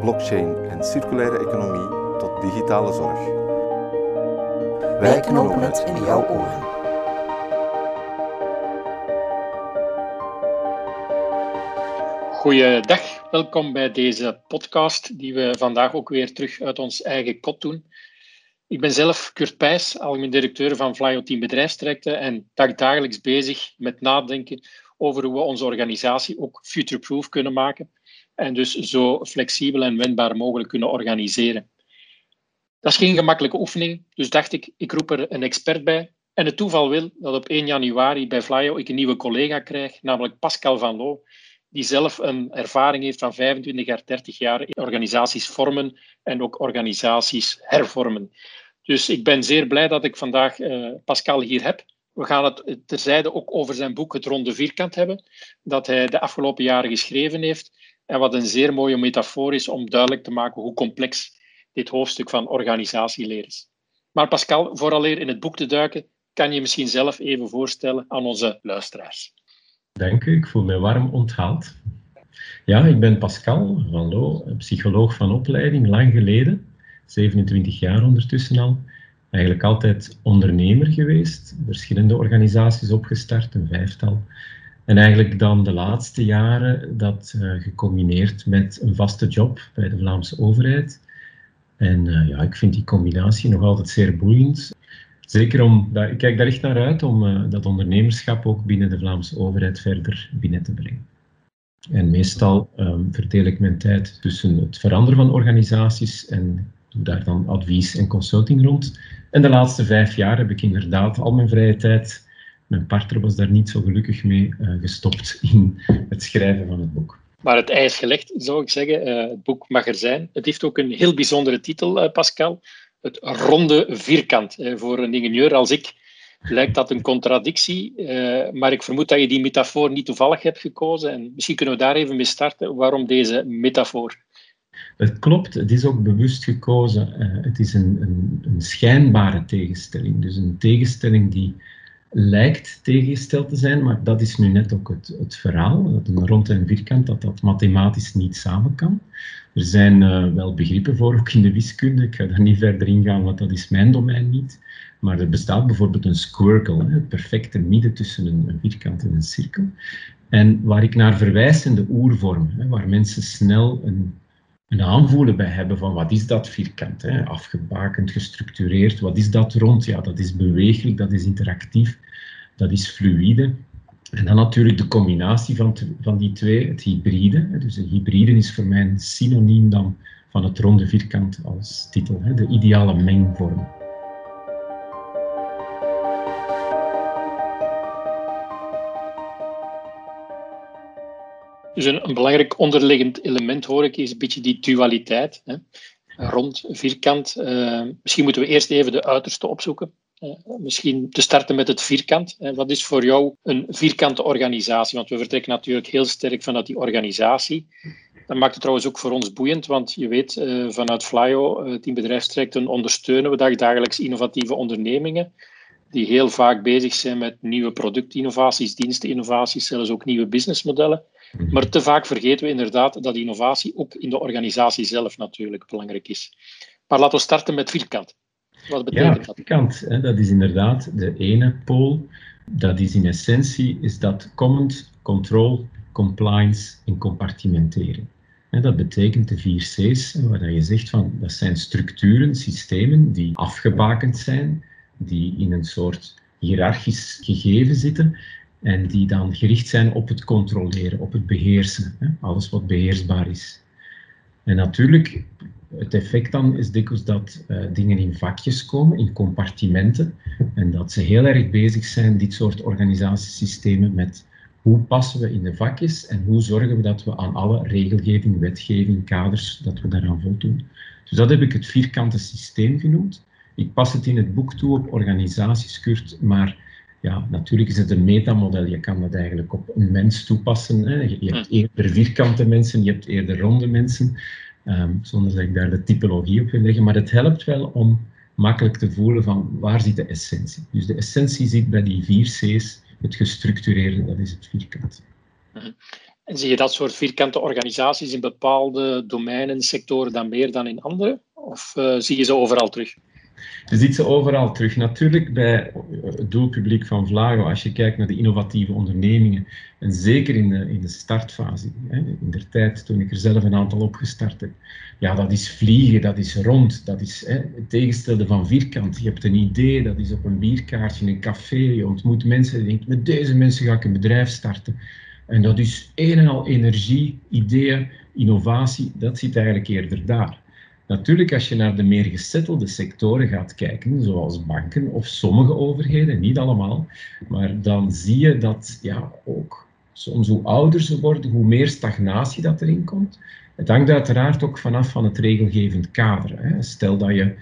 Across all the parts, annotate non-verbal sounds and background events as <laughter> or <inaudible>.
blockchain en circulaire economie tot digitale zorg. Wij knopen het in jouw oren. Goeiedag, welkom bij deze podcast die we vandaag ook weer terug uit ons eigen kot doen. Ik ben zelf Kurt Pijs, algemeen directeur van Flyo Team Bedrijfstrajecten en dagelijks bezig met nadenken over hoe we onze organisatie ook future-proof kunnen maken en dus zo flexibel en wendbaar mogelijk kunnen organiseren. Dat is geen gemakkelijke oefening, dus dacht ik, ik roep er een expert bij. En het toeval wil dat op 1 januari bij Flyo ik een nieuwe collega krijg, namelijk Pascal Van Loo, die zelf een ervaring heeft van 25 jaar, 30 jaar in organisaties vormen en ook organisaties hervormen. Dus ik ben zeer blij dat ik vandaag uh, Pascal hier heb. We gaan het terzijde ook over zijn boek Het Ronde Vierkant hebben, dat hij de afgelopen jaren geschreven heeft. En wat een zeer mooie metafoor is om duidelijk te maken hoe complex dit hoofdstuk van organisatieleer is. Maar Pascal, vooraleer in het boek te duiken, kan je misschien zelf even voorstellen aan onze luisteraars. Dank u, ik voel me warm onthaald. Ja, ik ben Pascal van Loo, psycholoog van opleiding, lang geleden, 27 jaar ondertussen al. Eigenlijk altijd ondernemer geweest, verschillende organisaties opgestart, een vijftal. En eigenlijk dan de laatste jaren dat uh, gecombineerd met een vaste job bij de Vlaamse overheid. En uh, ja, ik vind die combinatie nog altijd zeer boeiend. Zeker om, ik kijk daar echt naar uit om uh, dat ondernemerschap ook binnen de Vlaamse overheid verder binnen te brengen. En meestal um, verdeel ik mijn tijd tussen het veranderen van organisaties en doe daar dan advies en consulting rond. En de laatste vijf jaar heb ik inderdaad al mijn vrije tijd mijn partner was daar niet zo gelukkig mee uh, gestopt in het schrijven van het boek. Maar het ijs gelegd, zou ik zeggen. Uh, het boek mag er zijn. Het heeft ook een heel bijzondere titel, uh, Pascal. Het ronde vierkant. voor een ingenieur als ik lijkt dat een contradictie. maar ik vermoed dat je die metafoor niet toevallig hebt gekozen. En misschien kunnen we daar even mee starten. Waarom deze metafoor? Het klopt, het is ook bewust gekozen. het is een, een, een schijnbare tegenstelling. Dus een tegenstelling die lijkt tegengesteld te zijn, maar dat is nu net ook het, het verhaal, dat een rond en vierkant, dat dat mathematisch niet samen kan. Er zijn uh, wel begrippen voor, ook in de wiskunde. Ik ga daar niet verder ingaan, want dat is mijn domein niet. Maar er bestaat bijvoorbeeld een squircle, het perfecte midden tussen een, vierkant en een cirkel. En waar ik naar verwijs in de oervorm, hè, waar mensen snel een een aanvoelen bij hebben van wat is dat vierkant, hè? afgebakend, gestructureerd, wat is dat rond? Ja, dat is bewegelijk, dat is interactief, dat is fluïde. En dan natuurlijk de combinatie van, van die twee, het hybride. Dus een hybride is voor mij een synoniem dan van het ronde vierkant als titel, hè? de ideale mengvorm. Dus een, belangrijk onderliggend element, hoor ik, is een beetje die dualiteit. Hè? Rond, vierkant. Uh, misschien moeten we eerst even de uiterste opzoeken. Uh, misschien te starten met het vierkant. Uh, wat is voor jou een vierkante organisatie? Want we vertrekken natuurlijk heel sterk vanuit die organisatie. Dat maakt het trouwens ook voor ons boeiend, want je weet, vanuit Flyo, Team Bedrijfstrajecten, ondersteunen we dagelijks innovatieve ondernemingen die heel vaak bezig zijn met nieuwe productinnovaties, diensteninnovaties, zelfs ook nieuwe businessmodellen. Mhm. Maar te vaak vergeten we inderdaad dat innovatie ook in de organisatie zelf natuurlijk belangrijk is. Maar laten we starten met vierkant. Wat betekent ja, dat? Vierkant, hè, dat is inderdaad de ene pool. Dat is in essentie is dat command, control, compliance en compartimenteren. En dat betekent de vier C's, waar je zegt van dat zijn structuren, systemen die afgebakend zijn, die in een soort hiërarchisch gegeven zitten en die dan gericht zijn op het controleren, op het beheersen, hè? alles wat beheersbaar is. En natuurlijk, het effect dan is dikwijls dat uh, dingen in vakjes komen, in compartimenten, en dat ze heel erg bezig zijn, dit soort organisatiesystemen, met hoe passen we in de vakjes en hoe zorgen we dat we aan alle regelgeving, wetgeving, kaders, dat we daaraan voldoen. Dus dat heb ik het vierkante systeem genoemd. Ik pas het in het boek toe op organisatieskurt, maar ja, natuurlijk is het een metamodel. Je kan dat eigenlijk op een mens toepassen. Hè. Je hebt eerder vierkante mensen, je hebt eerder ronde mensen, ehm, zonder dat ik daar de typologie op wil leggen. Maar het helpt wel om makkelijk te voelen van waar zit de essentie. Dus de essentie zit bij die vier C's. Het gestructureerde, dat is het vierkant. Mhm. En zie je dat soort vierkante organisaties in bepaalde domeinen, sectoren dan meer dan in andere? Of uh, zie je ze overal terug? Je ziet ze overal terug. Natuurlijk bij het doelpubliek van Vlago, als je kijkt naar de innovatieve ondernemingen, en zeker in de, in de startfase, hè, in de tijd toen ik er zelf een aantal opgestart heb, ja, dat is vliegen, dat is rond, dat is hè, het tegenstelde van vierkant. Je hebt een idee, dat is op een bierkaartje, een café, je ontmoet mensen, je denkt, met deze mensen ga ik een bedrijf starten. En dat is een en al energie, ideeën, innovatie, dat zit eigenlijk eerder daar. Natuurlijk, als je naar de meer gesettelde sectoren gaat kijken, zoals banken of sommige overheden, niet allemaal, maar dan zie je dat ja, ook soms hoe ouder ze worden, hoe meer stagnatie dat erin komt. Het hangt uiteraard ook vanaf van het regelgevend kader. Hè. Stel dat je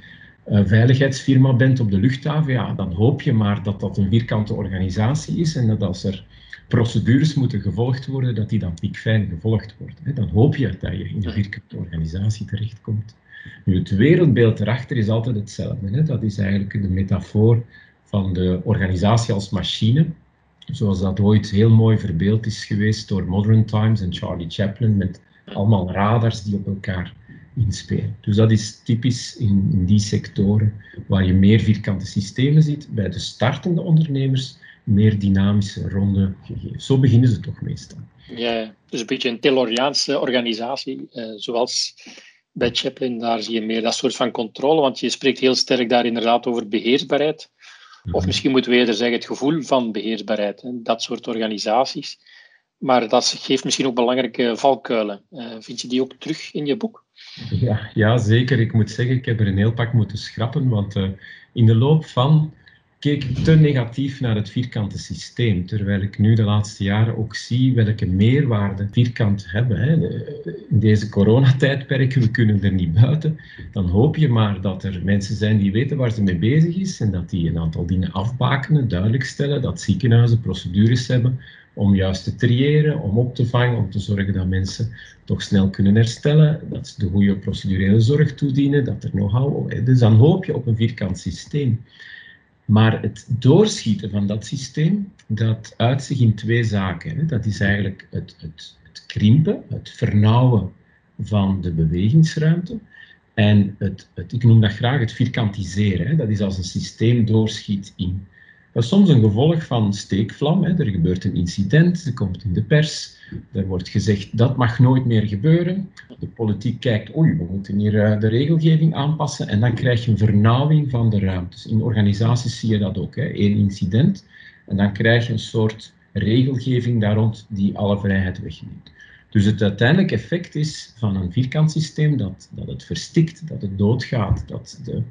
een veiligheidsfirma bent op de luchthaven, ja, dan hoop je maar dat dat een vierkante organisatie is en dat als er procedures moeten gevolgd worden, dat die dan piekfijn gevolgd worden. Dan hoop je dat je in een vierkante organisatie terechtkomt. Het wereldbeeld erachter is altijd hetzelfde. Hè? Dat is eigenlijk de metafoor van de organisatie als machine, zoals dat ooit heel mooi verbeeld is geweest door Modern Times en Charlie Chaplin, met allemaal radars die op elkaar inspelen. Dus dat is typisch in, in die sectoren waar je meer vierkante systemen ziet. Bij de startende ondernemers meer dynamische, ronde gegevens. Zo beginnen ze toch meestal. Ja, dus een beetje een Tayloriaanse organisatie, eh, zoals bij Chaplin, daar zie je meer dat soort van controle, want je spreekt heel sterk daar inderdaad over beheersbaarheid. Of mhm. misschien moeten we eerder zeggen het gevoel van beheersbaarheid, hè, dat soort organisaties. Maar dat geeft misschien ook belangrijke valkuilen. Uh, vind je die ook terug in je boek? Ja, ja, zeker. Ik moet zeggen, ik heb er een heel pak moeten schrappen, want uh, in de loop van keek ik te negatief naar het vierkante systeem, terwijl ik nu de laatste jaren ook zie welke meerwaarde vierkant hebben. Hè. In deze coronatijdperken, we kunnen er niet buiten, dan hoop je maar dat er mensen zijn die weten waar ze mee bezig is en dat die een aantal dingen afbakenen, duidelijk stellen, dat ziekenhuizen procedures hebben om juist te triëren, om op te vangen, om te zorgen dat mensen toch snel kunnen herstellen, dat ze de goede procedurele zorg toedienen, dat er know-how... Dus dan hoop je op een vierkant systeem. Maar het doorschieten van dat systeem, dat uit zich in twee zaken. Dat is eigenlijk het, het, het krimpen, het vernauwen van de bewegingsruimte. En het, het, ik noem dat graag het vierkantiseren. Dat is als een systeem doorschiet in dat is soms een gevolg van steekvlam. Hè. Er gebeurt een incident, er komt in de pers, er wordt gezegd dat mag nooit meer gebeuren. De politiek kijkt, oei, we moeten hier eh, de regelgeving aanpassen en dan krijg je een vernauwing van de ruimtes. In organisaties zie je dat ook, hè. één incident en dan krijg je een soort regelgeving daar rond die alle vrijheid wegneemt. Dus het uiteindelijke effect is van een vierkant systeem dat, dat het verstikt, dat het doodgaat, dat de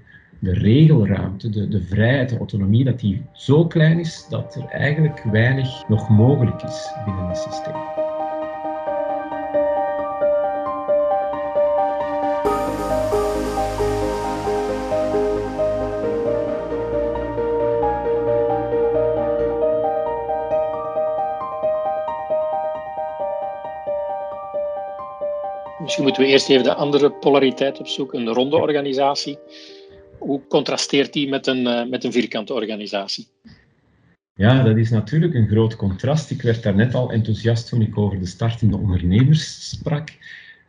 de regelruimte, de, de vrijheid, de autonomie, dat die zo klein is dat er eigenlijk weinig nog mogelijk is binnen het systeem. Misschien moeten we eerst even de andere polariteit opzoeken, een ronde organisatie hoe contrasteert die met een, uh, met een vierkante organisatie? Ja, dat is natuurlijk een groot contrast. Ik werd daar net al enthousiast toen ik over de startende ondernemers sprak.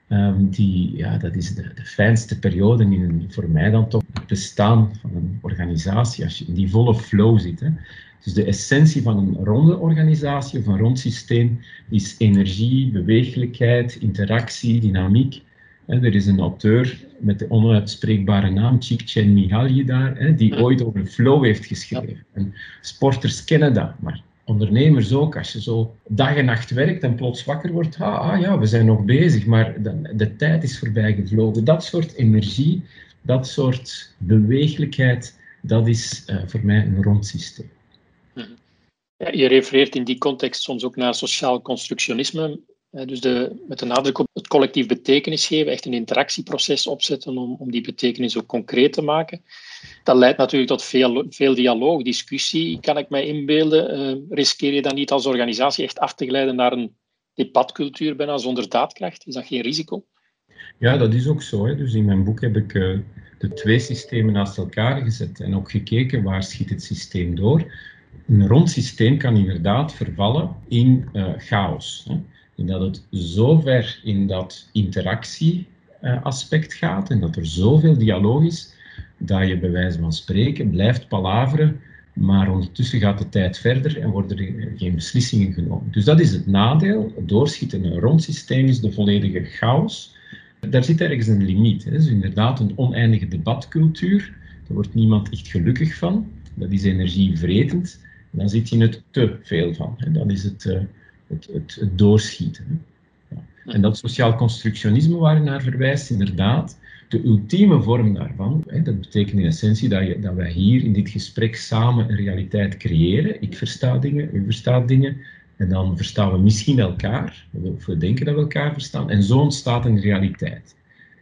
Um, die, ja, dat is de, de fijnste periode in voor mij dan toch bestaan van een organisatie, als je in die volle flow zit. Hè. Dus de essentie van een ronde organisatie of een rond systeem is energie, beweeglijkheid, interactie, dynamiek. Er is een auteur met de onuitspreekbare naam Csikszentmihalyi daar, die ooit over flow heeft geschreven. En sporters kennen dat, maar ondernemers ook. Als je zo dag en nacht werkt en plots wakker wordt, ah, ah ja, we zijn nog bezig, maar de, de tijd is voorbij gevlogen. Dat soort energie, dat soort beweeglijkheid, dat is uh, voor mij een rond systeem. Ja, je refereert in die context soms ook naar sociaal constructionisme. Dus de, met de nadruk op het collectief betekenis geven, echt een interactieproces opzetten om, om die betekenis ook concreet te maken. Dat leidt natuurlijk tot veel, veel dialoog, discussie, kan ik mij inbeelden. Uh, riskeer je dan niet als organisatie echt af te glijden naar een debatcultuur bijna zonder daadkracht? Is dat geen risico? Ja, dat is ook zo. Hè. Dus in mijn boek heb ik uh, de twee systemen naast elkaar gezet en ook gekeken waar schiet het systeem door. Een rond systeem kan inderdaad vervallen in chaos. Hè. En dat het zo ver in dat interactieaspect gaat en dat er zoveel dialoog is, dat je bij wijze van spreken blijft palaveren, maar ondertussen gaat de tijd verder en worden er geen beslissingen genomen. Dus dat is het nadeel. Het doorschieten een rond systeem is de volledige chaos. Daar zit ergens een limiet. Hè. Dus inderdaad een oneindige debatcultuur. Daar wordt niemand echt gelukkig van. Dat is energievretend. Dan zit je het te veel van. Dat is het, uh, het, doorschieten. En dat sociaal constructionisme waar je naar verwijst, inderdaad, de ultieme vorm daarvan, hè, dat betekent in essentie dat, je, dat wij hier in dit gesprek samen een realiteit creëren. Ik versta dingen, u verstaat dingen, en dan verstaan we misschien elkaar, we denken dat we elkaar verstaan, en zo ontstaat een realiteit.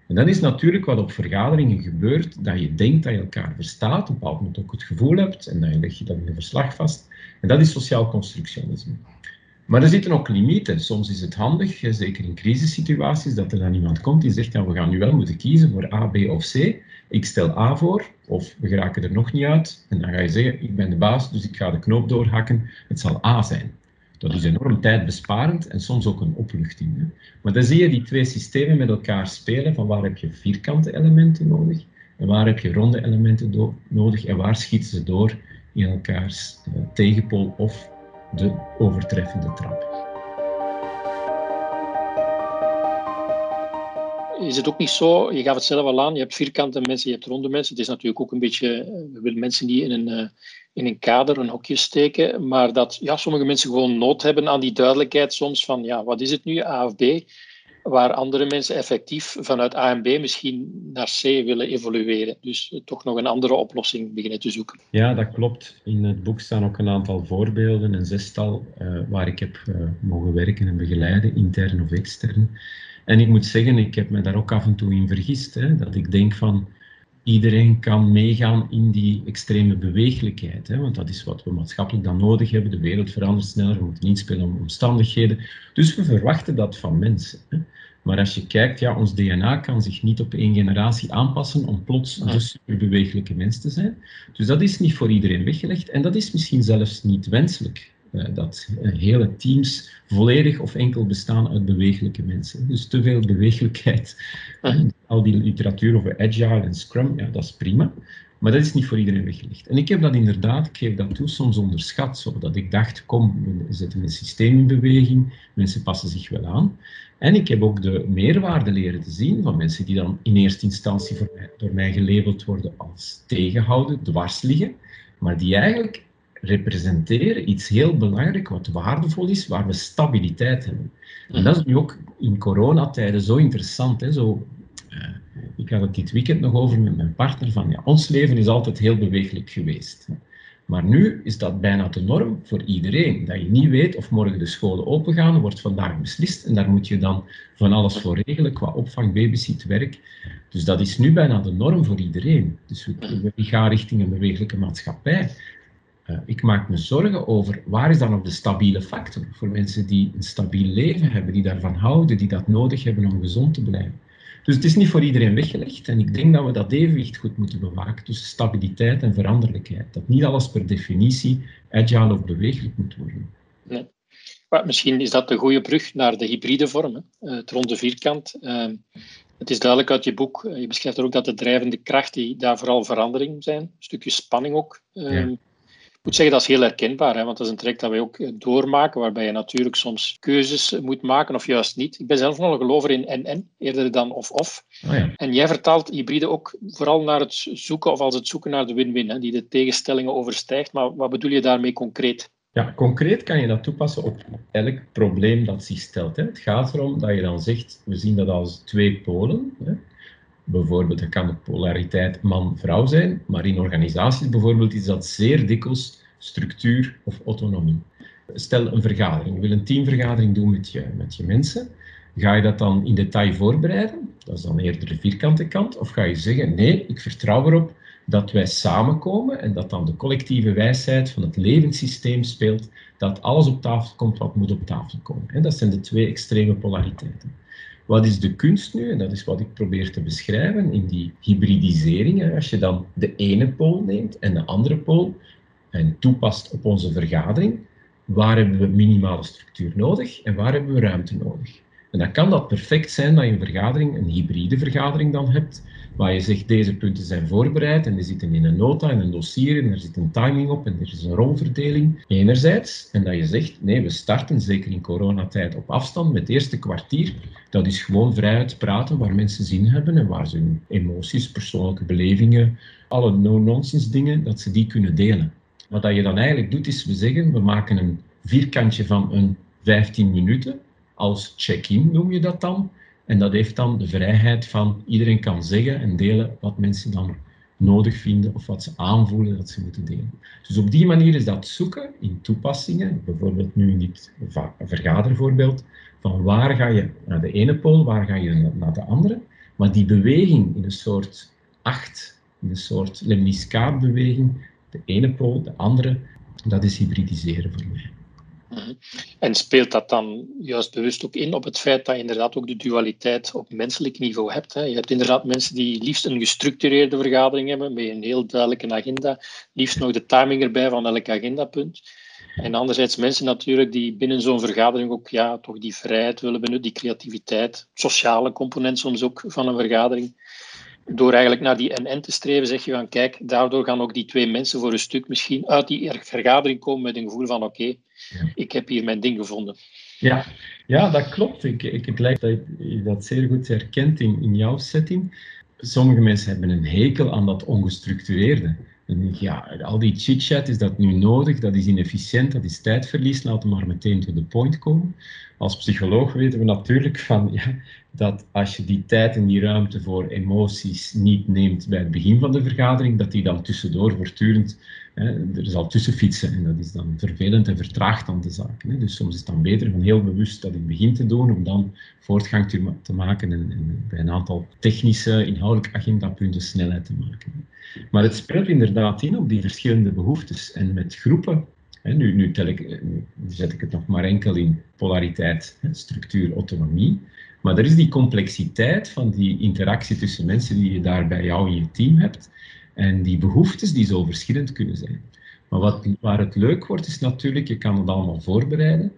En dat is natuurlijk wat op vergaderingen gebeurt, dat je denkt dat je elkaar verstaat, op een bepaald moment ook het gevoel hebt, en dan leg je dat in een verslag vast. En dat is sociaal constructionisme. Maar er zitten ook limieten. Soms is het handig, zeker in crisissituaties, dat er dan iemand komt die zegt, we gaan nu wel moeten kiezen voor A, B of C. Ik stel A voor, of we geraken er nog niet uit. En dan ga je zeggen, ik ben de baas, dus ik ga de knoop doorhakken. Het zal A zijn. Dat is enorm tijdbesparend en soms ook een opluchting. Hè. Maar dan zie je die twee systemen met elkaar spelen, van waar heb je vierkante elementen nodig en waar heb je ronde elementen nodig en waar schieten ze door in elkaars uh, tegenpool of de overtreffende trap. Is het ook niet zo, je gaf het zelf al aan, je hebt vierkante mensen, je hebt ronde mensen. Het is natuurlijk ook een beetje, we willen mensen die in een, eh, in een kader, een hokje steken, maar dat ja, sommige mensen gewoon nood hebben aan die duidelijkheid soms van, ja, wat is het nu, A of B? Waar andere mensen effectief vanuit A en B misschien naar C willen evolueren. Dus toch nog een andere oplossing beginnen te zoeken. Ja, dat klopt. In het boek staan ook een aantal voorbeelden, een zestal, uh, waar ik heb uh, mogen werken en begeleiden, intern of extern. En ik moet zeggen, ik heb me daar ook af en toe in vergist. Hè, dat ik denk van, iedereen kan meegaan in die extreme beweeglijkheid. Hè, want dat is wat we maatschappelijk dan nodig hebben. De wereld verandert sneller, we moeten inspelen op omstandigheden. Dus we verwachten dat van mensen. Hè. Maar als je kijkt, ja, ons DNA kan zich niet op één generatie aanpassen om plots een superbewegelijke mens te zijn. Dus dat is niet voor iedereen weggelegd en dat is misschien zelfs niet wenselijk. Uh, dat uh, hele teams volledig of enkel bestaan uit bewegelijke mensen. Dus te veel bewegelijkheid. al die literatuur over agile en scrum, ja, dat is prima. Maar dat is niet voor iedereen weggelegd. En ik heb dat inderdaad, ik geef dat toe, soms onderschat. Zodat ik dacht, kom, we zetten een systeem in beweging, mensen passen zich wel aan. En ik heb ook de meerwaarde leren te zien van mensen die dan in eerste instantie mij, door mij gelabeld worden als tegenhouden, dwars liggen, maar die eigenlijk representeren iets heel belangrijk wat waardevol is, waar we stabiliteit hebben. En dat is nu ook in coronatijden zo interessant. Hè? Zo, uh, ik had het dit weekend nog over met mijn partner, van ja, ons leven is altijd heel bewegelijk geweest. Maar nu is dat bijna de norm voor iedereen. Dat je niet weet of morgen de scholen open gaan, wordt vandaag beslist. En daar moet je dan van alles voor regelen, qua opvang, babysit, werk. Dus dat is nu bijna de norm voor iedereen. Dus we, we gaan richting een bewegelijke maatschappij. Uh, ik maak me zorgen over waar is dan nog de stabiele factor voor mensen die een stabiel leven hebben, die daarvan houden, die dat nodig hebben om gezond te blijven. Dus het is niet voor iedereen weggelegd en ik denk dat we dat evenwicht goed moeten bewaken tussen stabiliteit en veranderlijkheid. Dat niet alles per definitie agile of bewegelijk moet worden. Nee. Maar misschien is dat de goede brug naar de hybride vorm, hè? het ronde vierkant. Uh, het is duidelijk uit je boek, je beschrijft er ook dat de drijvende krachten daar vooral verandering zijn, een stukje spanning ook. Ja ik moet zeggen, dat is heel herkenbaar, hè, want dat is een traject dat wij ook eh, doormaken, waarbij je natuurlijk soms keuzes moet maken of juist niet. Ik ben zelf nog een gelover in en-en, eerder dan of-of. Oh ja. En jij vertaalt hybride ook vooral naar het zoeken, of als het zoeken naar de win-win, die de tegenstellingen overstijgt. Maar wat bedoel je daarmee concreet? Ja, concreet kan je dat toepassen op elk probleem dat zich stelt. Hè. Het gaat erom dat je dan zegt, we zien dat als twee polen. Hè. Bijvoorbeeld, dat kan de polariteit man-vrouw zijn, maar in organisaties bijvoorbeeld is dat zeer dikwijls structuur of autonomie. Stel een vergadering, je wil een teamvergadering doen met je, met je mensen. Ga je dat dan in detail voorbereiden? Dat is dan eerder de vierkante kant. Of ga je zeggen, nee, ik vertrouw erop dat wij samenkomen en dat dan de collectieve wijsheid van het levenssysteem speelt, dat alles op tafel komt wat moet op tafel komen. En dat zijn de twee extreme polariteiten. Wat is de kunst nu? En dat is wat ik probeer te beschrijven in die hybridisering. Als je dan de ene pool neemt en de andere pool en toepast op onze vergadering, waar hebben we minimale structuur nodig en waar hebben we ruimte nodig? En dan kan dat perfect zijn dat je een vergadering, een hybride vergadering dan hebt, waar je zegt deze punten zijn voorbereid en die zitten in een nota en een dossier en er zit een timing op en er is een rolverdeling enerzijds. En dat je zegt nee, we starten zeker in coronatijd op afstand met het eerste kwartier. Dat is gewoon vrijuit praten waar mensen zin hebben en waar ze hun emoties, persoonlijke belevingen, alle no-nonsense dingen, dat ze die kunnen delen. Wat dat je dan eigenlijk doet is we zeggen we maken een vierkantje van een 15 minuten als check-in noem je dat dan. En dat heeft dan de vrijheid van iedereen kan zeggen en delen wat mensen dan nodig vinden of wat ze aanvoelen dat ze moeten delen. Dus op die manier is dat zoeken in toepassingen, bijvoorbeeld nu in dit vergadervoorbeeld, van waar ga je naar de ene pool, waar ga je naar de andere. Maar die beweging in een soort acht, in een soort lemniscaat-beweging, de ene pool, de andere, dat is hybridiseren voor mij. Mhm. En speelt dat dan juist bewust ook in op het feit dat je inderdaad ook de dualiteit op menselijk niveau hebt? Hè? Je hebt inderdaad mensen die liefst een gestructureerde vergadering hebben met een heel duidelijke agenda, liefst nog de timing erbij van elk agendapunt. En anderzijds mensen natuurlijk die binnen zo'n vergadering ook ja, toch die vrijheid willen benutten, die creativiteit, sociale component soms ook van een vergadering door eigenlijk naar die NN te streven, zeg je van kijk, daardoor gaan ook die twee mensen voor een stuk misschien uit die vergadering komen met een gevoel van oké, ik heb hier mijn ding gevonden. Ja, ja dat klopt. Ik, ik, het lijkt dat je dat zeer goed herkent in, in jouw setting. Sommige mensen hebben een hekel aan dat ongestructureerde. Dan denk je, ja, al die chit-chat, is dat nu nodig? Dat is inefficiënt, dat is tijdverlies. Laten we maar meteen to the point komen. Als psycholoog weten we natuurlijk van, ja, dat als je die tijd en die ruimte voor emoties niet neemt bij het begin van de vergadering, dat die dan tussendoor voortdurend hè, er zal tussen fietsen. En dat is dan vervelend en vertraagt dan de zaken. Hè. Dus soms is het dan beter om heel bewust dat in het begin te doen, om dan voortgang te, te maken en, en, bij een aantal technische, inhoudelijke agendapunten snelheid te maken. Maar het speelt inderdaad in op die verschillende behoeftes. En met groepen nu, nu, tel ik, nu zet ik het nog maar enkel in polariteit, structuur, autonomie. Maar er is die complexiteit van die interactie tussen mensen die je daar bij jou in je team hebt. En die behoeftes die zo verschillend kunnen zijn. Maar wat, waar het leuk wordt, is natuurlijk, je kan het allemaal voorbereiden.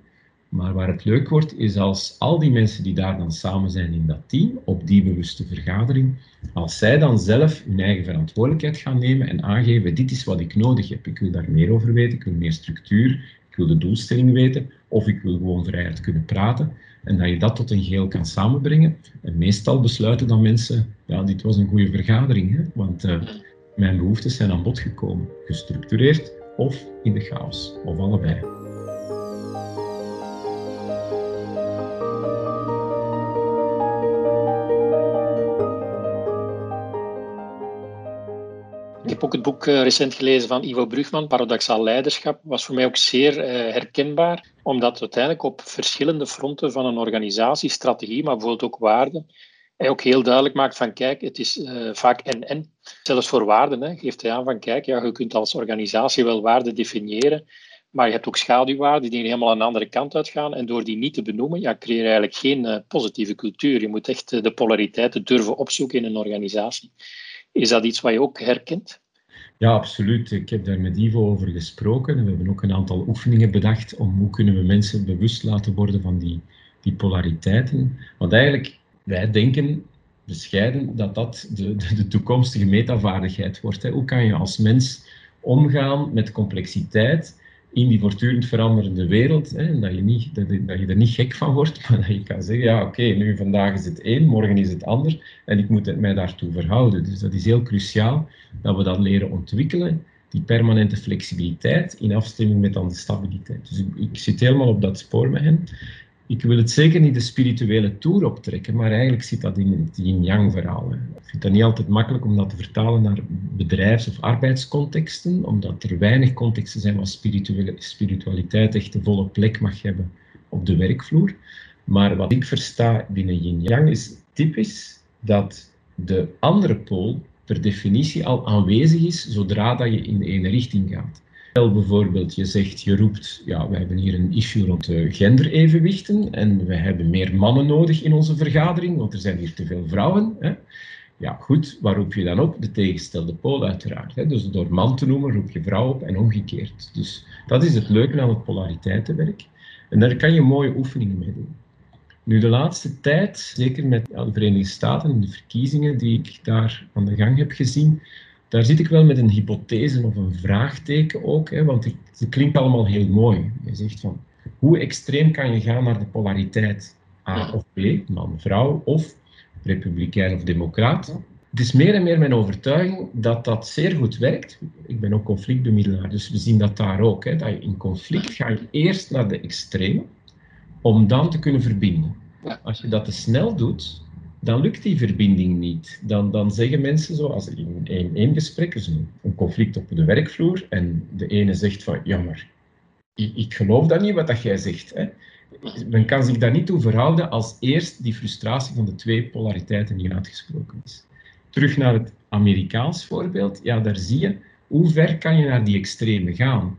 Maar waar het leuk wordt, is als al die mensen die daar dan samen zijn in dat team, op die bewuste vergadering, als zij dan zelf hun eigen verantwoordelijkheid gaan nemen en aangeven, dit is wat ik nodig heb. Ik wil daar meer over weten, ik wil meer structuur, ik wil de doelstelling weten, of ik wil gewoon vrijheid kunnen praten. En dat je dat tot een geheel kan samenbrengen. En meestal besluiten dan mensen, ja, dit was een goede vergadering, hè? want uh, mijn behoeftes zijn aan bod gekomen. Gestructureerd of in de chaos, of allebei. Heb ook het boek eh, recent gelezen van Ivo Brugman, Paradoxaal Leiderschap. was voor mij ook zeer uh, herkenbaar, omdat uiteindelijk op verschillende fronten van een organisatie, strategie, maar bijvoorbeeld ook waarden, hij ook heel duidelijk maakt van kijk, het is uh, vaak en-en. Zelfs voor waarden hè, geeft hij aan van kijk, ja, je kunt als organisatie wel waarden definiëren, maar je hebt ook schaduwwaarden die helemaal aan de andere kant uitgaan. En door die niet te benoemen, ja, creëer je eigenlijk geen positieve cultuur. Je moet echt de polariteiten durven opzoeken in een organisatie. Is dat iets wat je ook herkent? Ja, absoluut. Ik heb daar met Ivo over gesproken. En we hebben ook een aantal oefeningen bedacht om hoe kunnen we mensen bewust laten worden van die, die polariteiten. Want eigenlijk, wij denken bescheiden dat dat de, de, de toekomstige metavaardigheid wordt. Hè. Hoe kan je als mens omgaan met complexiteit in die voortdurend veranderende wereld, hè, dat, je niet, dat, dat, je er niet gek van wordt, <laughs> maar dat je kan zeggen, ja oké, nu vandaag is het één, morgen is het ander, en ik moet mij daartoe verhouden. Dus dat is heel cruciaal dat we dat leren ontwikkelen, die permanente flexibiliteit in afstemming met dan de stabiliteit. Dus ik, ik zit helemaal op dat spoor met hen. Ik wil het zeker niet de spirituele toer optrekken, maar eigenlijk zit dat in het yin-yang verhaal. Ik vind dat niet altijd makkelijk om dat te vertalen naar bedrijfs- of arbeidscontexten, omdat er weinig contexten zijn waar spiritualiteit echt de volle plek mag hebben op de werkvloer. Maar wat ik versta binnen yin-yang is typisch dat de andere pool per definitie al aanwezig is zodra dat je in de ene richting gaat. Stel bijvoorbeeld, je zegt, je roept, ja, we hebben hier een issue rond de genderevenwichten en we hebben meer mannen nodig in onze vergadering, want er zijn hier te veel vrouwen. Hè? Ja, goed, waar roep je dan op? De tegenstelde pool uiteraard. Hè? Dus door man te noemen roep je vrouw op en omgekeerd. Dus dat is het leuke aan het polariteitenwerk. En daar kan je mooie oefeningen mee doen. Nu, de laatste tijd, zeker met de Verenigde Staten en de verkiezingen die ik daar aan de gang heb gezien, daar zit ik wel met een hypothese of een vraagteken ook, hè, want het, klinkt allemaal heel mooi. Je zegt van, hoe extreem kan je gaan naar de polariteit A of B, man-vrouw, of republikein of democraat? Het is meer en meer mijn overtuiging dat dat zeer goed werkt. Ik ben ook conflictbemiddelaar, dus we zien dat daar ook. Hè, dat je in conflict ga je eerst naar de extreme, om dan te kunnen verbinden. Als je dat te snel doet, dan lukt die verbinding niet. Dan, dan zeggen mensen zo, als in één, één gesprek, dus een, conflict op de werkvloer, en de ene zegt van, ja maar, ik, ik geloof dat niet wat dat jij zegt. Hè. Men kan zich daar niet toe verhouden als eerst die frustratie van de twee polariteiten niet uitgesproken is. Terug naar het Amerikaans voorbeeld, ja, daar zie je hoe ver kan je naar die extreme gaan.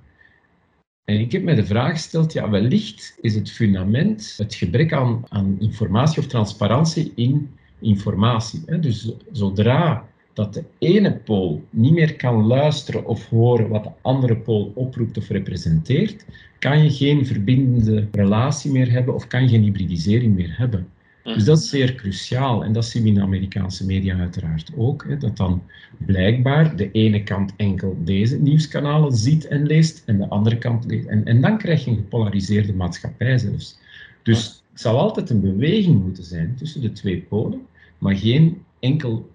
En ik heb mij de vraag gesteld, ja, wellicht is het fundament het gebrek aan, aan informatie of transparantie in informatie. Hè? Dus zodra dat de ene pool niet meer kan luisteren of horen wat de andere pool oproept of representeert, kan je geen verbindende relatie meer hebben of kan je geen hybridisering meer hebben. Dus dat is zeer cruciaal en dat zien we in de Amerikaanse media uiteraard ook. Hè, dat dan blijkbaar de ene kant enkel deze nieuwskanalen ziet en leest en de andere kant leest. En, en dan krijg je een gepolariseerde maatschappij zelfs. Dus het zal altijd een beweging moeten zijn tussen de twee polen, maar geen enkel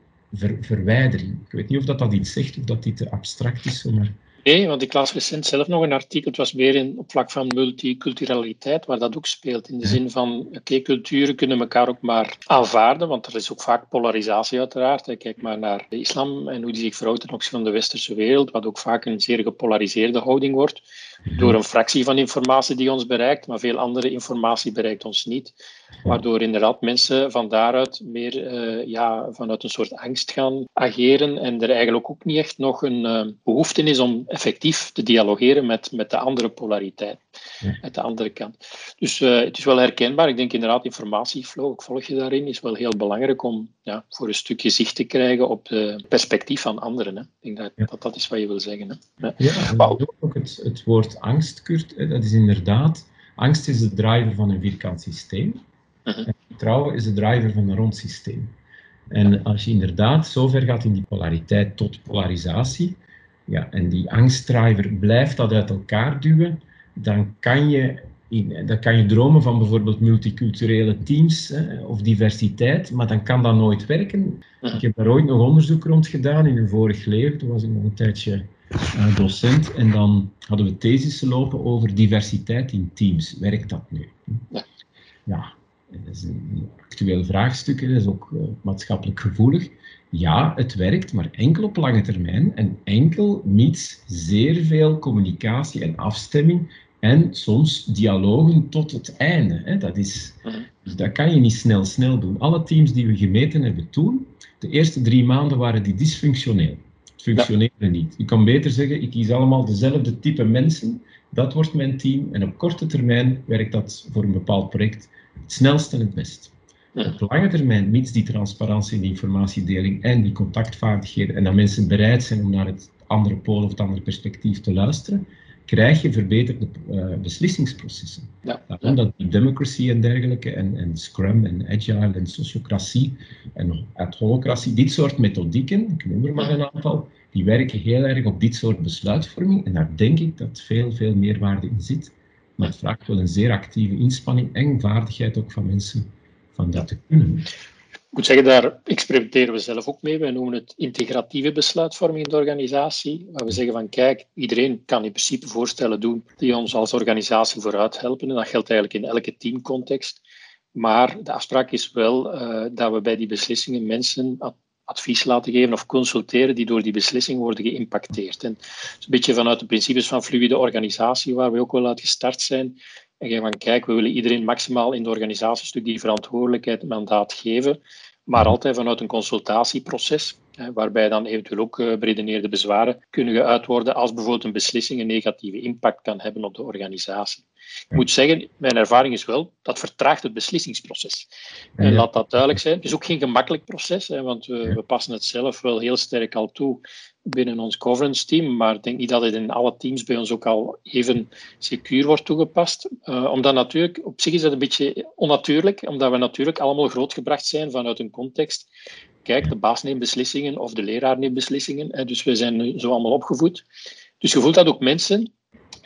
verwijdering. Ik weet niet of dat, dat iets zegt of dat dit te abstract is, maar Nee, want ik las recent zelf nog een artikel, het was meer in, op vlak van multiculturaliteit, waar dat ook speelt. In de zin van, oké, culturen kunnen elkaar ook maar aanvaarden, want er is ook vaak polarisatie uiteraard. Kijk maar naar de islam en hoe die zich verhoudt ten opzichte van de westerse wereld, wat ook vaak een zeer gepolariseerde houding wordt door een fractie van informatie die ons bereikt, maar veel andere informatie bereikt ons niet. Waardoor inderdaad mensen van daaruit meer uh, ja, vanuit een soort angst gaan ageren en er eigenlijk ook niet echt nog een uh, behoefte is om effectief te dialogeren met, met de andere polariteit, ja. met de andere kant. Dus uh, het is wel herkenbaar. Ik denk inderdaad informatieflow, ik volg je daarin, is wel heel belangrijk om ja, voor een stukje zicht te krijgen op het perspectief van anderen. Hè. Ik denk dat, ja. dat, dat is wat je wil zeggen. Hè. Ja, ja ook het, het woord angst, Kurt, dat is inderdaad, angst is de driver van een vierkant systeem. Uh -huh. Vertrouwen is de driver van een rond systeem. En als je inderdaad zover gaat in die polariteit tot polarisatie, ja, en die angstdriver blijft dat uit elkaar duwen, dan kan je, dan kan je dromen van bijvoorbeeld multiculturele teams hè, of diversiteit, maar dan kan dat nooit werken. Ik heb daar ooit nog onderzoek rond gedaan in een vorig leven, toen was ik nog een tijdje uh, docent, en dan hadden we thesissen lopen over diversiteit in teams. Werkt dat nu? Ja. ja dat is een actueel vraagstuk, dat is ook uh, maatschappelijk gevoelig. Ja, het werkt, maar enkel op lange termijn en enkel mits zeer veel communicatie en afstemming en soms dialogen tot het einde. Hè. Dat, is, dus dat kan je niet snel, snel doen. Alle teams die we gemeten hebben toen, de eerste drie maanden waren die dysfunctioneel. Het functioneerde ja. niet. Je kan beter zeggen, ik kies allemaal dezelfde type mensen, dat wordt mijn team en op korte termijn werkt dat voor een bepaald project het snelst en het best. Op lange termijn, mits die transparantie, die informatiedeling en die contactvaardigheden en dat mensen bereid zijn om naar het andere pool of het andere perspectief te luisteren, krijg je verbeterde uh, beslissingsprocessen. Ja. Daarom dat democracy en dergelijke, en, en Scrum en Agile en sociocratie en holocratie, dit soort methodieken, ik noem er maar een aantal, die werken heel erg op dit soort besluitvorming. En daar denk ik dat veel, veel meerwaarde in zit. Maar het vraagt wel een zeer actieve inspanning en vaardigheid ook van mensen van dat te kunnen. Ik moet zeggen, daar experimenteren we zelf ook mee. Wij noemen het integratieve besluitvorming in de organisatie. Waar we zeggen van kijk, iedereen kan in principe voorstellen doen die ons als organisatie vooruit helpen. En dat geldt eigenlijk in elke teamcontext. Maar de afspraak is wel uh, dat we bij die beslissingen mensen advies laten geven of consulteren die door die beslissing worden geïmpacteerd. En een beetje vanuit de principes van fluide organisatie, waar we ook wel uit gestart zijn. En van kijk, we willen iedereen maximaal in de organisatiestuk die verantwoordelijkheid mandaat geven, maar altijd vanuit een consultatieproces, waarbij dan eventueel ook uh, beredeneerde bezwaren kunnen geuit worden als bijvoorbeeld een beslissing een negatieve impact kan hebben op de organisatie. Ik moet zeggen, mijn ervaring is wel, dat vertraagt het beslissingsproces. En laat dat duidelijk zijn. Het is ook geen gemakkelijk proces, want we, we passen het zelf wel heel sterk al toe binnen ons governance team, maar ik denk niet dat het in alle teams bij ons ook al even secuur wordt toegepast. Uh, omdat natuurlijk, op zich is dat een beetje onnatuurlijk, omdat we natuurlijk allemaal grootgebracht zijn vanuit een context. Kijk, de baas neemt beslissingen of de leraar neemt beslissingen, hè, dus we zijn zo allemaal opgevoed. Dus je voelt dat ook mensen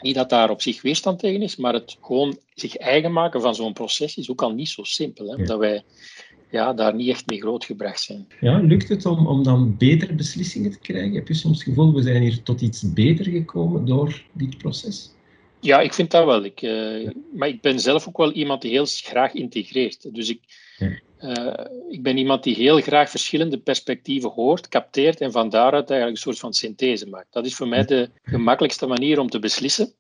niet dat daar op zich weerstand tegen is, maar het gewoon zich eigen maken van zo'n proces is ook al niet zo simpel. Hè? Omdat wij ja, daar niet echt mee grootgebracht zijn. Ja, lukt het om, om dan betere beslissingen te krijgen? Heb je soms het gevoel, we zijn hier tot iets beter gekomen door dit proces? Ja, ik vind dat wel. Ik, uh, maar ik ben zelf ook wel iemand die heel graag integreert. Dus ik, uh, ik ben iemand die heel graag verschillende perspectieven hoort, capteert en van daaruit eigenlijk een soort van synthese maakt. Dat is voor mij de gemakkelijkste manier om te beslissen,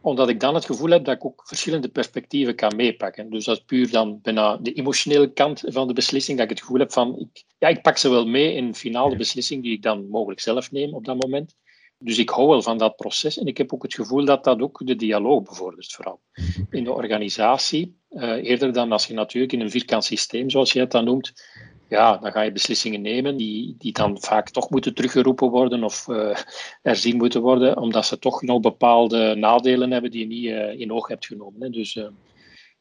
omdat ik dan het gevoel heb dat ik ook verschillende perspectieven kan meepakken. Dus dat is puur dan bijna de emotionele kant van de beslissing, dat ik het gevoel heb van, ik, ja, ik pak ze wel mee in finale beslissing die ik dan mogelijk zelf neem op dat moment. Dus ik hou wel van dat proces en ik heb ook het gevoel dat dat ook de dialoog bevordert, vooral in de organisatie. Uh, eerder dan als je natuurlijk in een vierkant systeem, zoals je het dan noemt, ja, dan ga je beslissingen nemen die, die dan vaak toch moeten teruggeroepen worden of uh, herzien moeten worden, omdat ze toch nog bepaalde nadelen hebben die je niet uh, in oog hebt genomen. Hè. Dus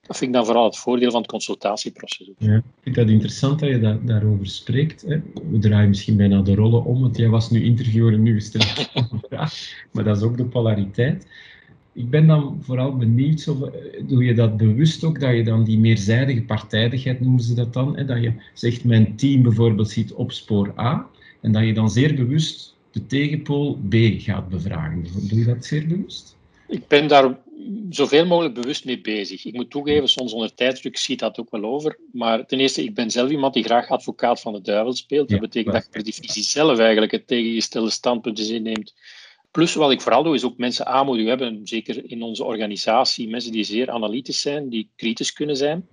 dat vind ik dan vooral het voordeel van het consultatieproces. Ja, ik vind dat interessant dat je daarover spreekt. Hè. We draaien misschien bijna de rollen om, want jij was nu interviewer en nu gesteld <laughs> Maar dat is ook de polariteit. Ik ben dan vooral benieuwd, eh, doe je dat bewust ook, dat je dan die meerzijdige partijdigheid, noemen ze dat dan, hè, dat je zegt, mijn team bijvoorbeeld ziet op spoor A, en dat je dan zeer bewust de tegenpool B gaat bevragen. Doe je dat zeer bewust? Ik ben daar zoveel mogelijk bewust mee bezig. Ik moet toegeven, soms onder tijdsdruk ziet dat ook wel over. Maar ten eerste, ik ben zelf iemand die graag advocaat van de duivel speelt. Dat betekent dat je per definitie zelf eigenlijk het tegengestelde standpunt inneemt. Plus wat ik vooral doe, is ook mensen aanmoedigen. We hebben zeker in onze organisatie mensen die zeer analytisch zijn, die kritisch kunnen zijn.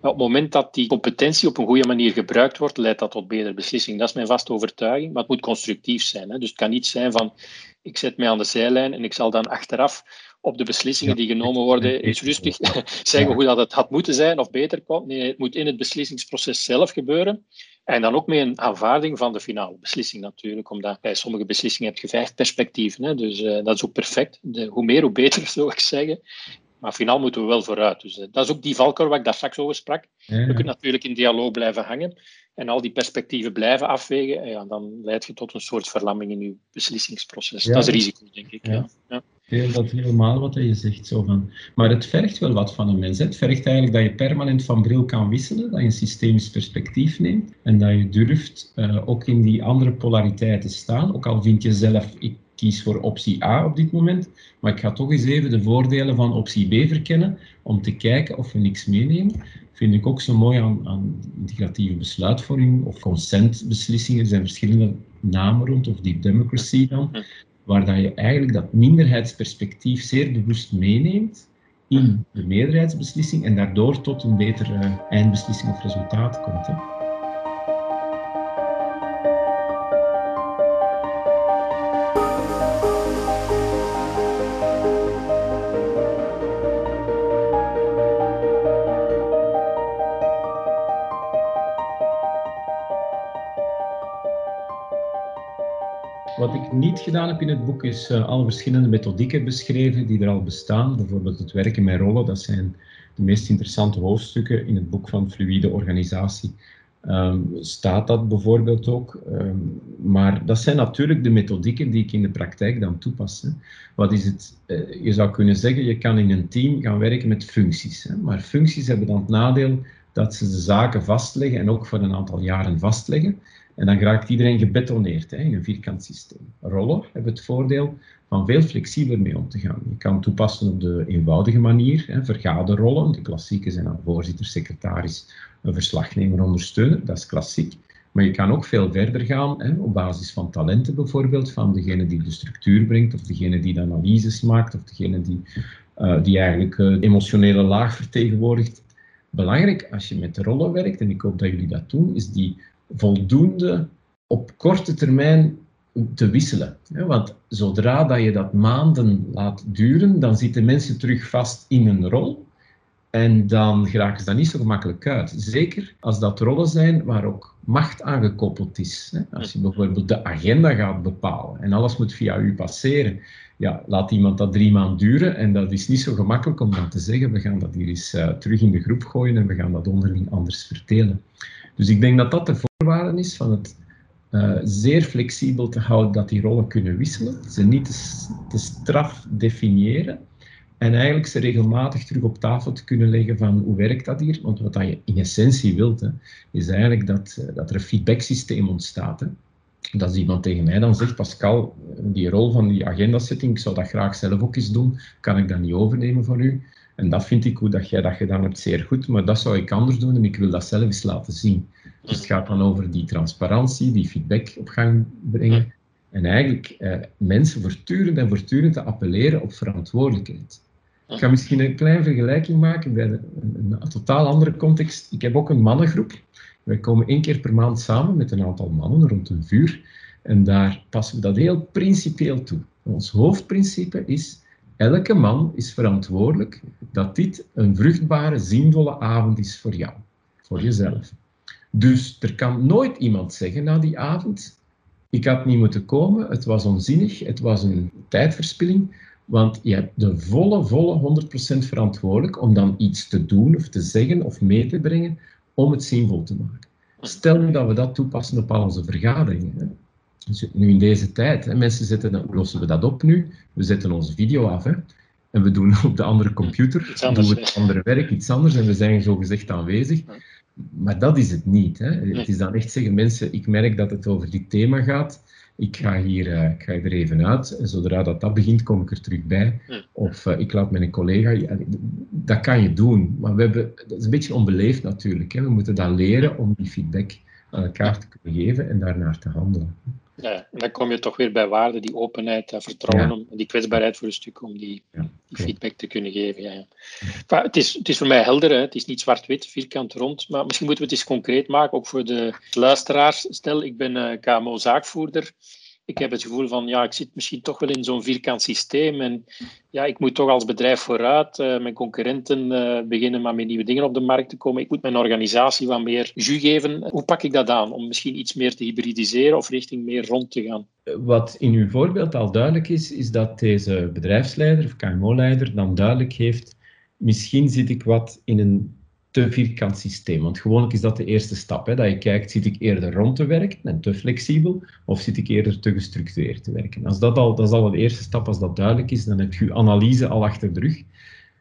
Op het moment dat die competentie op een goede manier gebruikt wordt, leidt dat tot betere beslissingen. Dat is mijn vaste overtuiging, maar het moet constructief zijn. Hè. Dus het kan niet zijn van, ik zet mij aan de zijlijn en ik zal dan achteraf op de beslissingen die genomen worden eens rustig <laughs> zeggen hoe dat het had moeten zijn of beter kon. Nee, het moet in het beslissingsproces zelf gebeuren. En dan ook met een aanvaarding van de finale beslissing natuurlijk, omdat bij sommige beslissingen heb je vijf perspectieven. Hè, dus uh, dat is ook perfect. De, hoe meer, hoe beter, <laughs> zou ik zeggen. Maar finaal moeten we wel vooruit. Dus uh, dat is ook die valkuil waar ik daar straks over sprak. Ja. We kunnen natuurlijk in dialoog blijven hangen en al die perspectieven blijven afwegen. En ja, dan leidt je tot een soort verlamming in je beslissingsproces. Ja. Dat is risico, denk ik. Ja. ja. Heel, dat helemaal wat je zegt. Zo van. Maar het vergt wel wat van een mens. Het vergt eigenlijk dat je permanent van bril kan wisselen, dat je een systemisch perspectief neemt en dat je durft uh, ook in die andere polariteiten staan. Ook al vind je zelf, ik kies voor optie A op dit moment, maar ik ga toch eens even de voordelen van optie B verkennen om te kijken of we niks meenemen. Vind ik ook zo mooi aan, aan integratieve besluitvorming of consentbeslissingen. Er zijn verschillende namen rond, of deep democracy dan waar dat je eigenlijk dat minderheidsperspectief zeer bewust meeneemt in de meerderheidsbeslissing en daardoor tot een betere eindbeslissing of resultaat komt. Hè. Wat ik niet gedaan heb in het boek is uh, alle verschillende methodieken beschreven die er al bestaan. Bijvoorbeeld het werken met rollen, dat zijn de meest interessante hoofdstukken in het boek van fluïde organisatie. Um, staat dat bijvoorbeeld ook. Um, maar dat zijn natuurlijk de methodieken die ik in de praktijk dan toepas. Wat is het? Uh, je zou kunnen zeggen, je kan in een team gaan werken met functies. Hè. Maar functies hebben dan het nadeel dat ze de zaken vastleggen en ook voor een aantal jaren vastleggen. En dan raakt iedereen gebetoneerd hè, in een vierkant systeem. Rollen hebben het voordeel van veel flexibeler mee om te gaan. Je kan toepassen op de eenvoudige manier, hè, vergaderrollen. De klassieke zijn dan voorzitter, secretaris, een verslagnemer, ondersteuner. Dat is klassiek. Maar je kan ook veel verder gaan, hè, op basis van talenten bijvoorbeeld, van degene die de structuur brengt, of degene die de analyses maakt, of degene die, uh, die eigenlijk uh, de emotionele laag vertegenwoordigt. Belangrijk als je met rollen werkt, en ik hoop dat jullie dat doen, is die voldoende op korte termijn te wisselen. Want zodra dat je dat maanden laat duren, dan zitten mensen terug vast in een rol. En dan geraken ze daar niet zo gemakkelijk uit. Zeker als dat rollen zijn waar ook macht aangekoppeld is. Als je bijvoorbeeld de agenda gaat bepalen en alles moet via u passeren, ja, laat iemand dat drie maanden duren en dat is niet zo gemakkelijk om dan te zeggen, we gaan dat hier eens uh, terug in de groep gooien en we gaan dat onderling anders verdelen. Dus ik denk dat dat de voorwaarde is van het uh, zeer flexibel te houden dat die rollen kunnen wisselen, ze niet te, straf definiëren en eigenlijk ze regelmatig terug op tafel te kunnen leggen van hoe werkt dat hier? Want wat je in essentie wilt, hè, is eigenlijk dat, eh, dat er een feedbacksysteem ontstaat. Hè. Dat als iemand tegen mij dan zegt, Pascal, die rol van die agendasetting, ik zou dat graag zelf ook eens doen, kan ik dat niet overnemen van u? En dat vind ik hoe dat jij dat gedaan hebt zeer goed, maar dat zou ik anders doen en ik wil dat zelf eens laten zien. Dus het gaat dan over die transparantie, die feedback op gang brengen. En eigenlijk eh, mensen voortdurend en voortdurend te appelleren op verantwoordelijkheid. Ik ga misschien een kleine vergelijking maken bij een, een, totaal andere context. Ik heb ook een mannengroep. Wij komen één keer per maand samen met een aantal mannen rond een vuur. En daar passen we dat heel principieel toe. Ons hoofdprincipe is Elke man is verantwoordelijk dat dit een vruchtbare, zinvolle avond is voor jou, voor jezelf. Dus er kan nooit iemand zeggen na die avond: Ik had niet moeten komen, het was onzinnig, het was een tijdverspilling. Want je hebt de volle, volle 100% verantwoordelijk om dan iets te doen of te zeggen of mee te brengen om het zinvol te maken. Stel nu dat we dat toepassen op al onze vergaderingen. Nu in deze tijd, hè, mensen zetten, dan lossen we dat op nu, we zetten onze video af hè, en we doen <laughs> op de andere computer, doen we het andere werk, iets anders en we zijn zo gezegd aanwezig. Maar dat is het niet. Hè. Het is dan echt zeggen, mensen, ik merk dat het over dit thema gaat, ik ga, hier, uh, ik ga er even uit, en zodra dat, dat begint, kom ik er terug bij. Of uh, ik laat mijn collega, ja, dat kan je doen, maar we hebben, dat is een beetje onbeleefd natuurlijk. Hè. We moeten dat leren om die feedback aan elkaar te kunnen geven en daarnaar te handelen. Ja, en dan kom je toch weer bij waarden, die openheid, dat vertrouwen, om, die kwetsbaarheid voor een stuk, om die, die feedback te kunnen geven. Ja, ja. het, is, het is voor mij helder, hè. het is niet zwart-wit, vierkant rond, maar misschien moeten we het eens concreet maken, ook voor de luisteraars. Stel, ik ben uh, KMO-zaakvoerder ik heb het gevoel van, ja, ik zit misschien toch wel in zo'n vierkant systeem en ja, ik moet toch als bedrijf vooruit. Uh, mijn concurrenten uh, beginnen maar met nieuwe dingen op de markt te komen. Ik moet mijn organisatie wat meer jus geven. Hoe pak ik dat aan om misschien iets meer te hybridiseren of richting meer rond te gaan? Wat in uw voorbeeld al duidelijk is, is dat deze bedrijfsleider of KMO-leider dan duidelijk heeft, misschien zit ik wat in een te vierkant systeem. Want gewoonlijk is dat de eerste stap. Hè, dat je kijkt, zit ik eerder rond te werken en te flexibel, of zit ik eerder te gestructureerd te werken. Als dat, al, dat is al de eerste stap, als dat duidelijk is, dan heb je je analyse al achter de rug.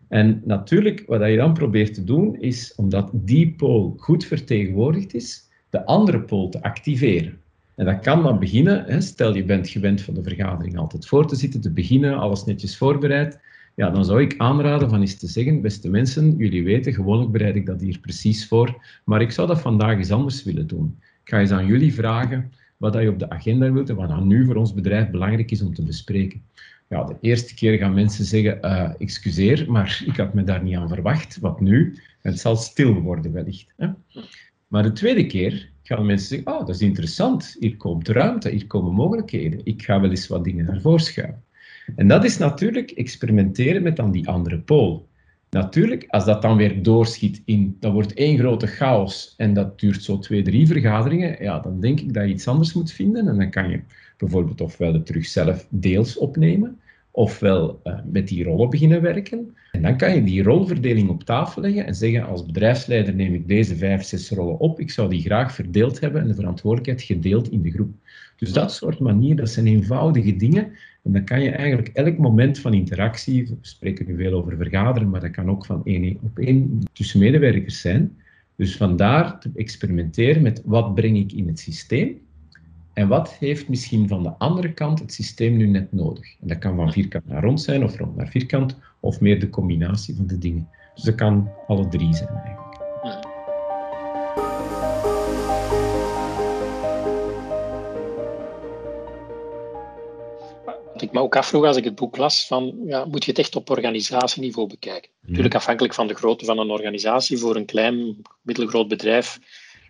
En natuurlijk, wat je dan probeert te doen, is, omdat die pool goed vertegenwoordigd is, de andere pool te activeren. En dat kan dan beginnen, stel je bent gewend van de vergadering altijd voor te zitten, te beginnen, alles netjes voorbereid, ja, dan zou ik aanraden van eens te zeggen, beste mensen, jullie weten, gewoonlijk bereid ik dat hier precies voor, maar ik zou dat vandaag eens anders willen doen. Ik ga eens aan jullie vragen wat je op de agenda wilt en wat dan nu voor ons bedrijf belangrijk is om te bespreken. Ja, de eerste keer gaan mensen zeggen, uh, excuseer, maar <laughs> ik had me daar niet aan verwacht. Wat nu? Het zal stil worden wellicht. Hè? Maar de tweede keer gaan mensen zeggen, oh, dat is interessant. Hier komt ruimte, hier komen mogelijkheden. Ik ga wel eens wat dingen naar voren schuiven. En dat is natuurlijk experimenteren met dan die andere pool. Natuurlijk, als dat dan weer doorschiet in, dat wordt één grote chaos en dat duurt zo twee, drie vergaderingen, ja, dan denk ik dat je iets anders moet vinden en dan kan je bijvoorbeeld ofwel het terug zelf deels opnemen, ofwel uh, met die rollen beginnen werken. En dan kan je die rolverdeling op tafel leggen en zeggen, als bedrijfsleider neem ik deze vijf, zes rollen op, ik zou die graag verdeeld hebben en de verantwoordelijkheid gedeeld in de groep. Dus dat soort manieren, dat zijn eenvoudige dingen en dan kan je eigenlijk elk moment van interactie, we spreken nu veel over vergaderen, maar dat kan ook van één op één tussen medewerkers zijn, Dus vandaar te experimenteren met wat breng ik in het systeem en wat heeft misschien van de andere kant het systeem nu net nodig. En dat kan van vierkant naar rond zijn of rond naar vierkant of meer de combinatie van de dingen. Dus dat kan alle drie zijn eigenlijk. Me ook afvroeg als ik het boek las, van, ja, moet je het echt op organisatieniveau bekijken? Hmm. Natuurlijk afhankelijk van de grootte van een organisatie. Voor een klein, middelgroot bedrijf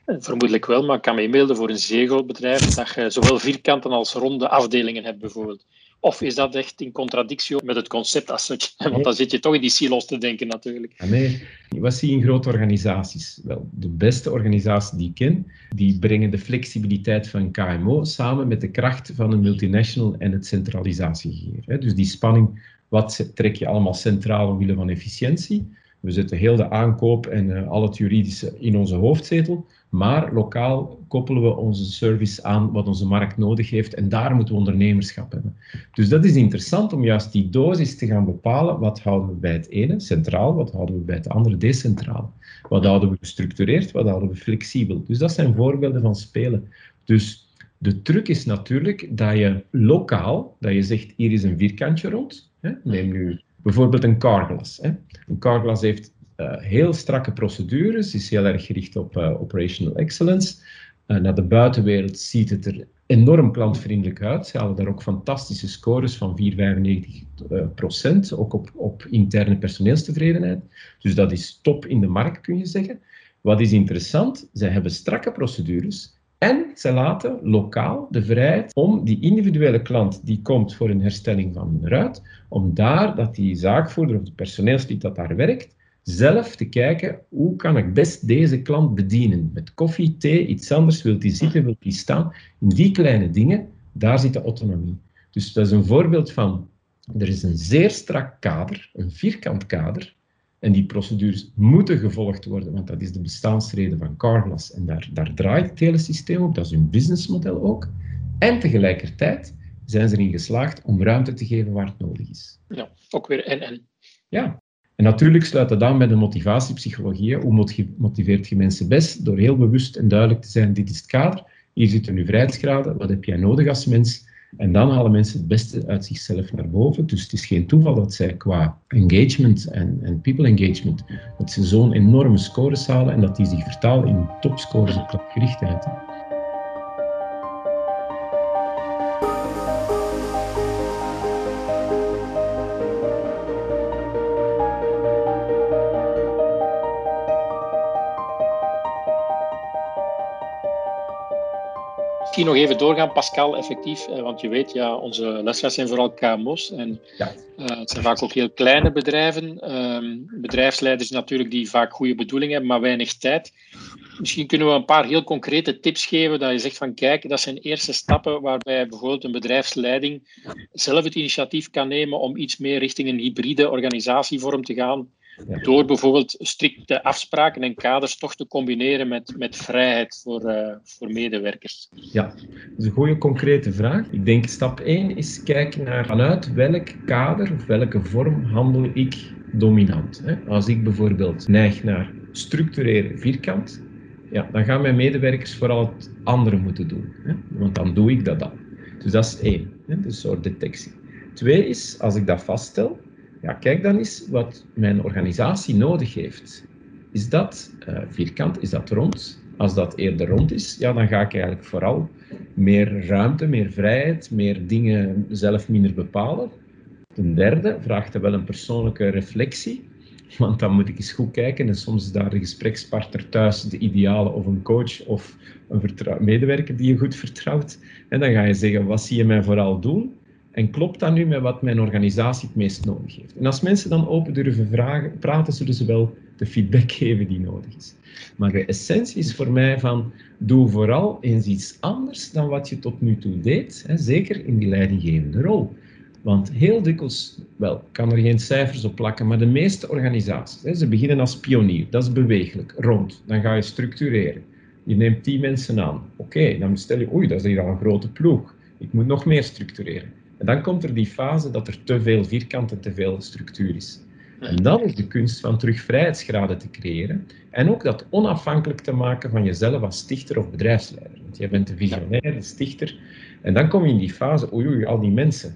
eh, vermoedelijk wel, maar ik kan me inbeelden voor een zeer groot bedrijf dat je zowel vierkanten als ronde afdelingen hebt bijvoorbeeld. Of is dat echt in contradictie met het concept als? <laughs> Want dan zit je toch in die silos te denken natuurlijk. Ja, nee, wat zie je in grote organisaties? Wel, de beste organisaties die ik ken, die brengen de flexibiliteit van KMO samen met de kracht van een multinational en het centralisatiegeheer. Dus die spanning, wat trek je allemaal centraal omwille van efficiëntie? We zetten heel de aankoop en uh, al het juridische in onze hoofdzetel. Maar lokaal koppelen we onze service aan wat onze markt nodig heeft en daar moeten we ondernemerschap hebben. Dus dat is interessant om juist die dosis te gaan bepalen. Wat houden we bij het ene centraal, wat houden we bij het andere decentraal? Wat houden we gestructureerd, wat houden we flexibel? Dus dat zijn voorbeelden van spelen. Dus de truc is natuurlijk dat je lokaal, dat je zegt hier is een vierkantje rond. Hè? Neem nu bijvoorbeeld een carglass. Hè? Een carglass heeft heel strakke procedures, is heel erg gericht op uh, operational excellence. Uh, naar de buitenwereld ziet het er enorm klantvriendelijk uit. Ze halen daar ook fantastische scores van 4,95 procent, ook op, op interne personeelstevredenheid. Dus dat is top in de markt, kun je zeggen. Wat is interessant, zij hebben strakke procedures, en ze laten lokaal de vrijheid om die individuele klant die komt voor een herstelling van een ruit, om daar, dat die zaakvoerder of de personeelslid dat daar werkt, zelf te kijken hoe kan ik best deze klant bedienen. Met koffie, thee, iets anders, wilt hij zitten, wilt hij staan. In die kleine dingen, daar zit de autonomie. Dus dat is een voorbeeld van, er is een zeer strak kader, een vierkant kader, en die procedures moeten gevolgd worden, want dat is de bestaansreden van Carglass. En daar, daar draait het hele systeem op, dat is hun businessmodel ook. En tegelijkertijd zijn ze erin geslaagd om ruimte te geven waar het nodig is. Ja, ook weer en-en. Ja, en natuurlijk sluit dat aan bij de motivatiepsychologie. Hoe motiveert je mensen best? Door heel bewust en duidelijk te zijn, dit is het kader, hier zitten nu vrijheidsgraden, wat heb jij nodig als mens? En dan halen mensen het beste uit zichzelf naar boven. Dus het is geen toeval dat zij qua engagement en, en people engagement, dat ze zo'n enorme scores halen en dat die zich vertalen in topscores op klantgerichtheid. Misschien nog even doorgaan, Pascal, effectief. Eh, want je weet, ja, onze lesjes zijn vooral KMO's. En ja. uh, het zijn vaak ook heel kleine bedrijven. Ehm, bedrijfsleiders natuurlijk die vaak goede bedoelingen hebben, maar weinig tijd. Misschien kunnen we een paar heel concrete tips geven. Dat je zegt van kijk, dat zijn eerste stappen waarbij bijvoorbeeld een bedrijfsleiding zelf het initiatief kan nemen om iets meer richting een hybride organisatievorm te gaan door bijvoorbeeld strikte afspraken en kaders toch te combineren met, met vrijheid voor, uh, voor medewerkers? Ja, dat is een goede concrete vraag. Ik denk stap 1 is kijken naar vanuit welk kader of welke vorm handel ik dominant. Hè? Als ik bijvoorbeeld neig naar structureren vierkant, ja, dan gaan mijn medewerkers vooral het andere moeten doen. Hè? Want dan doe ik dat dan. Dus dat is één, hè? dus een soort detectie. Twee is, als ik dat vaststel, ja, kijk dan eens wat mijn organisatie nodig heeft. Is dat uh, vierkant? Is dat rond? Als dat eerder rond is, ja, dan ga ik eigenlijk vooral meer ruimte, meer vrijheid, meer dingen zelf minder bepalen. Ten derde vraagt er wel een persoonlijke reflectie, <laughs> want dan moet ik eens goed kijken en soms is daar de gesprekspartner thuis de ideale of een coach of een medewerker die je goed vertrouwt. En dan ga je zeggen, wat zie je mij vooral doen? En klopt dat nu met wat mijn organisatie het meest nodig heeft? En als mensen dan open durven vragen, praten, zullen ze wel de feedback <laughs> geven die nodig is. Maar de essentie is voor mij van, doe vooral eens iets anders dan wat je tot nu toe deed, hè, zeker in die leidinggevende rol. Want heel dikwijls, wel, kan er geen cijfers op plakken, maar de meeste organisaties, hè, ze beginnen als pionier, dat is bewegelijk, rond. Dan ga je structureren. Je neemt tien mensen aan. Oké, dan stel je, oei, dat is hier al een grote ploeg. Ik moet nog meer structureren. En dan komt er die fase dat er te veel vierkant en te veel structuur is. En dan is de kunst van terug vrijheidsgraden te creëren en ook dat onafhankelijk te maken van jezelf als stichter of bedrijfsleider. Want jij bent de visionair, de stichter. En dan kom je in die fase, oei oei, al die mensen.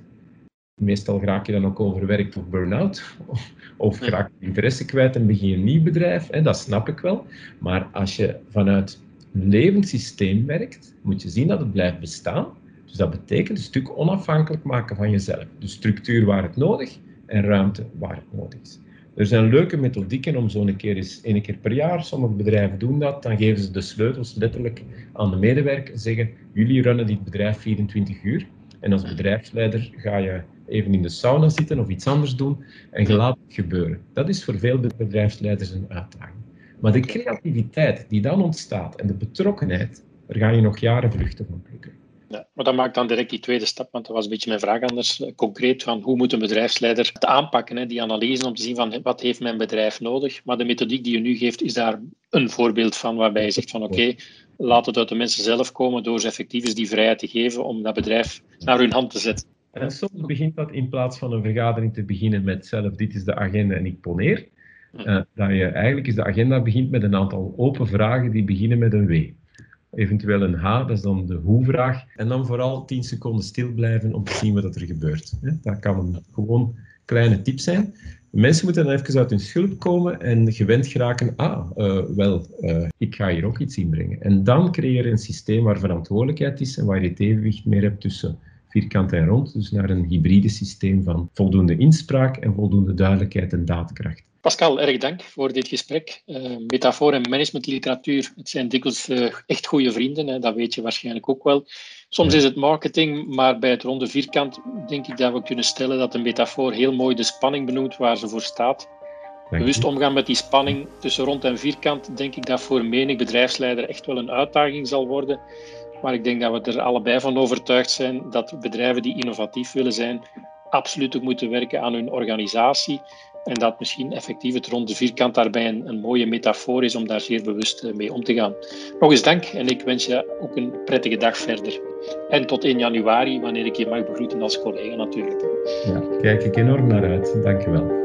Meestal raak je dan ook overwerkt of burn-out. <laughs> Of raak je interesse kwijt en begin je een nieuw bedrijf. Hè, dat snap ik wel. Maar als je vanuit een levend systeem werkt, moet je zien dat het blijft bestaan. Dus dat betekent een stuk onafhankelijk maken van jezelf. Dus structuur waar het nodig en ruimte waar het nodig is. Er zijn leuke methodieken om zo'n keer eens één keer per jaar, sommige bedrijven doen dat, dan geven ze de sleutels letterlijk aan de medewerker en zeggen, jullie runnen dit bedrijf 24 uur. En als bedrijfsleider ga je even in de sauna zitten of iets anders doen en je laat het gebeuren. Dat is voor veel bedrijfsleiders een uitdaging. Maar de creativiteit die dan ontstaat en de betrokkenheid, daar ga je nog jaren vluchten van plukken. Ja, maar dat maakt dan direct die tweede stap, want dat was een beetje mijn vraag anders. Eh, concreet van hoe moet een bedrijfsleider het aanpakken, hè, die analyse om te zien van wat heeft mijn bedrijf nodig. Maar de methodiek die je nu geeft, is daar een voorbeeld van waarbij je zegt van oké, laat het uit de mensen zelf komen door ze effectief eens die vrijheid te geven om dat bedrijf naar hun hand te zetten. En soms begint dat in plaats van een vergadering te beginnen met zelf dit is de agenda en ik poneer, uh, dat je eigenlijk is de agenda begint met een aantal open vragen die beginnen met een W eventueel een H, dat is dan de hoe-vraag. En dan vooral 10 seconden stil blijven om te zien wat er gebeurt. Dat kan een gewoon kleine tip zijn. Mensen moeten dan even uit hun schulp komen en gewend geraken, ah, uh, wel, uh, ik ga hier ook iets inbrengen. En dan creëer je een systeem waar verantwoordelijkheid is en waar je het evenwicht meer hebt tussen vierkant en rond, dus naar een hybride systeem van voldoende inspraak en voldoende duidelijkheid en daadkracht. Pascal, erg dank voor dit gesprek. Uh, metafoor en managementliteratuur, het zijn dikwijls uh, echt goede vrienden, hè, dat weet je waarschijnlijk ook wel. Soms is het marketing, maar bij het ronde vierkant denk ik dat we kunnen stellen dat een metafoor heel mooi de spanning benoemt waar ze voor staat. Bewust omgaan met die spanning tussen rond en vierkant, denk ik dat voor menig bedrijfsleider echt wel een uitdaging zal worden. Maar ik denk dat we er allebei van overtuigd zijn dat bedrijven die innovatief willen zijn, absoluut ook moeten werken aan hun organisatie. En dat misschien effectief het ronde vierkant daarbij een, mooie metafoor is om daar zeer bewust eh, mee om te gaan. Nog eens dank en ik wens je ook een prettige dag verder. En tot 1 januari, wanneer ik je mag begroeten als collega natuurlijk. Ja, kijk ik enorm naar uit. Dank je wel.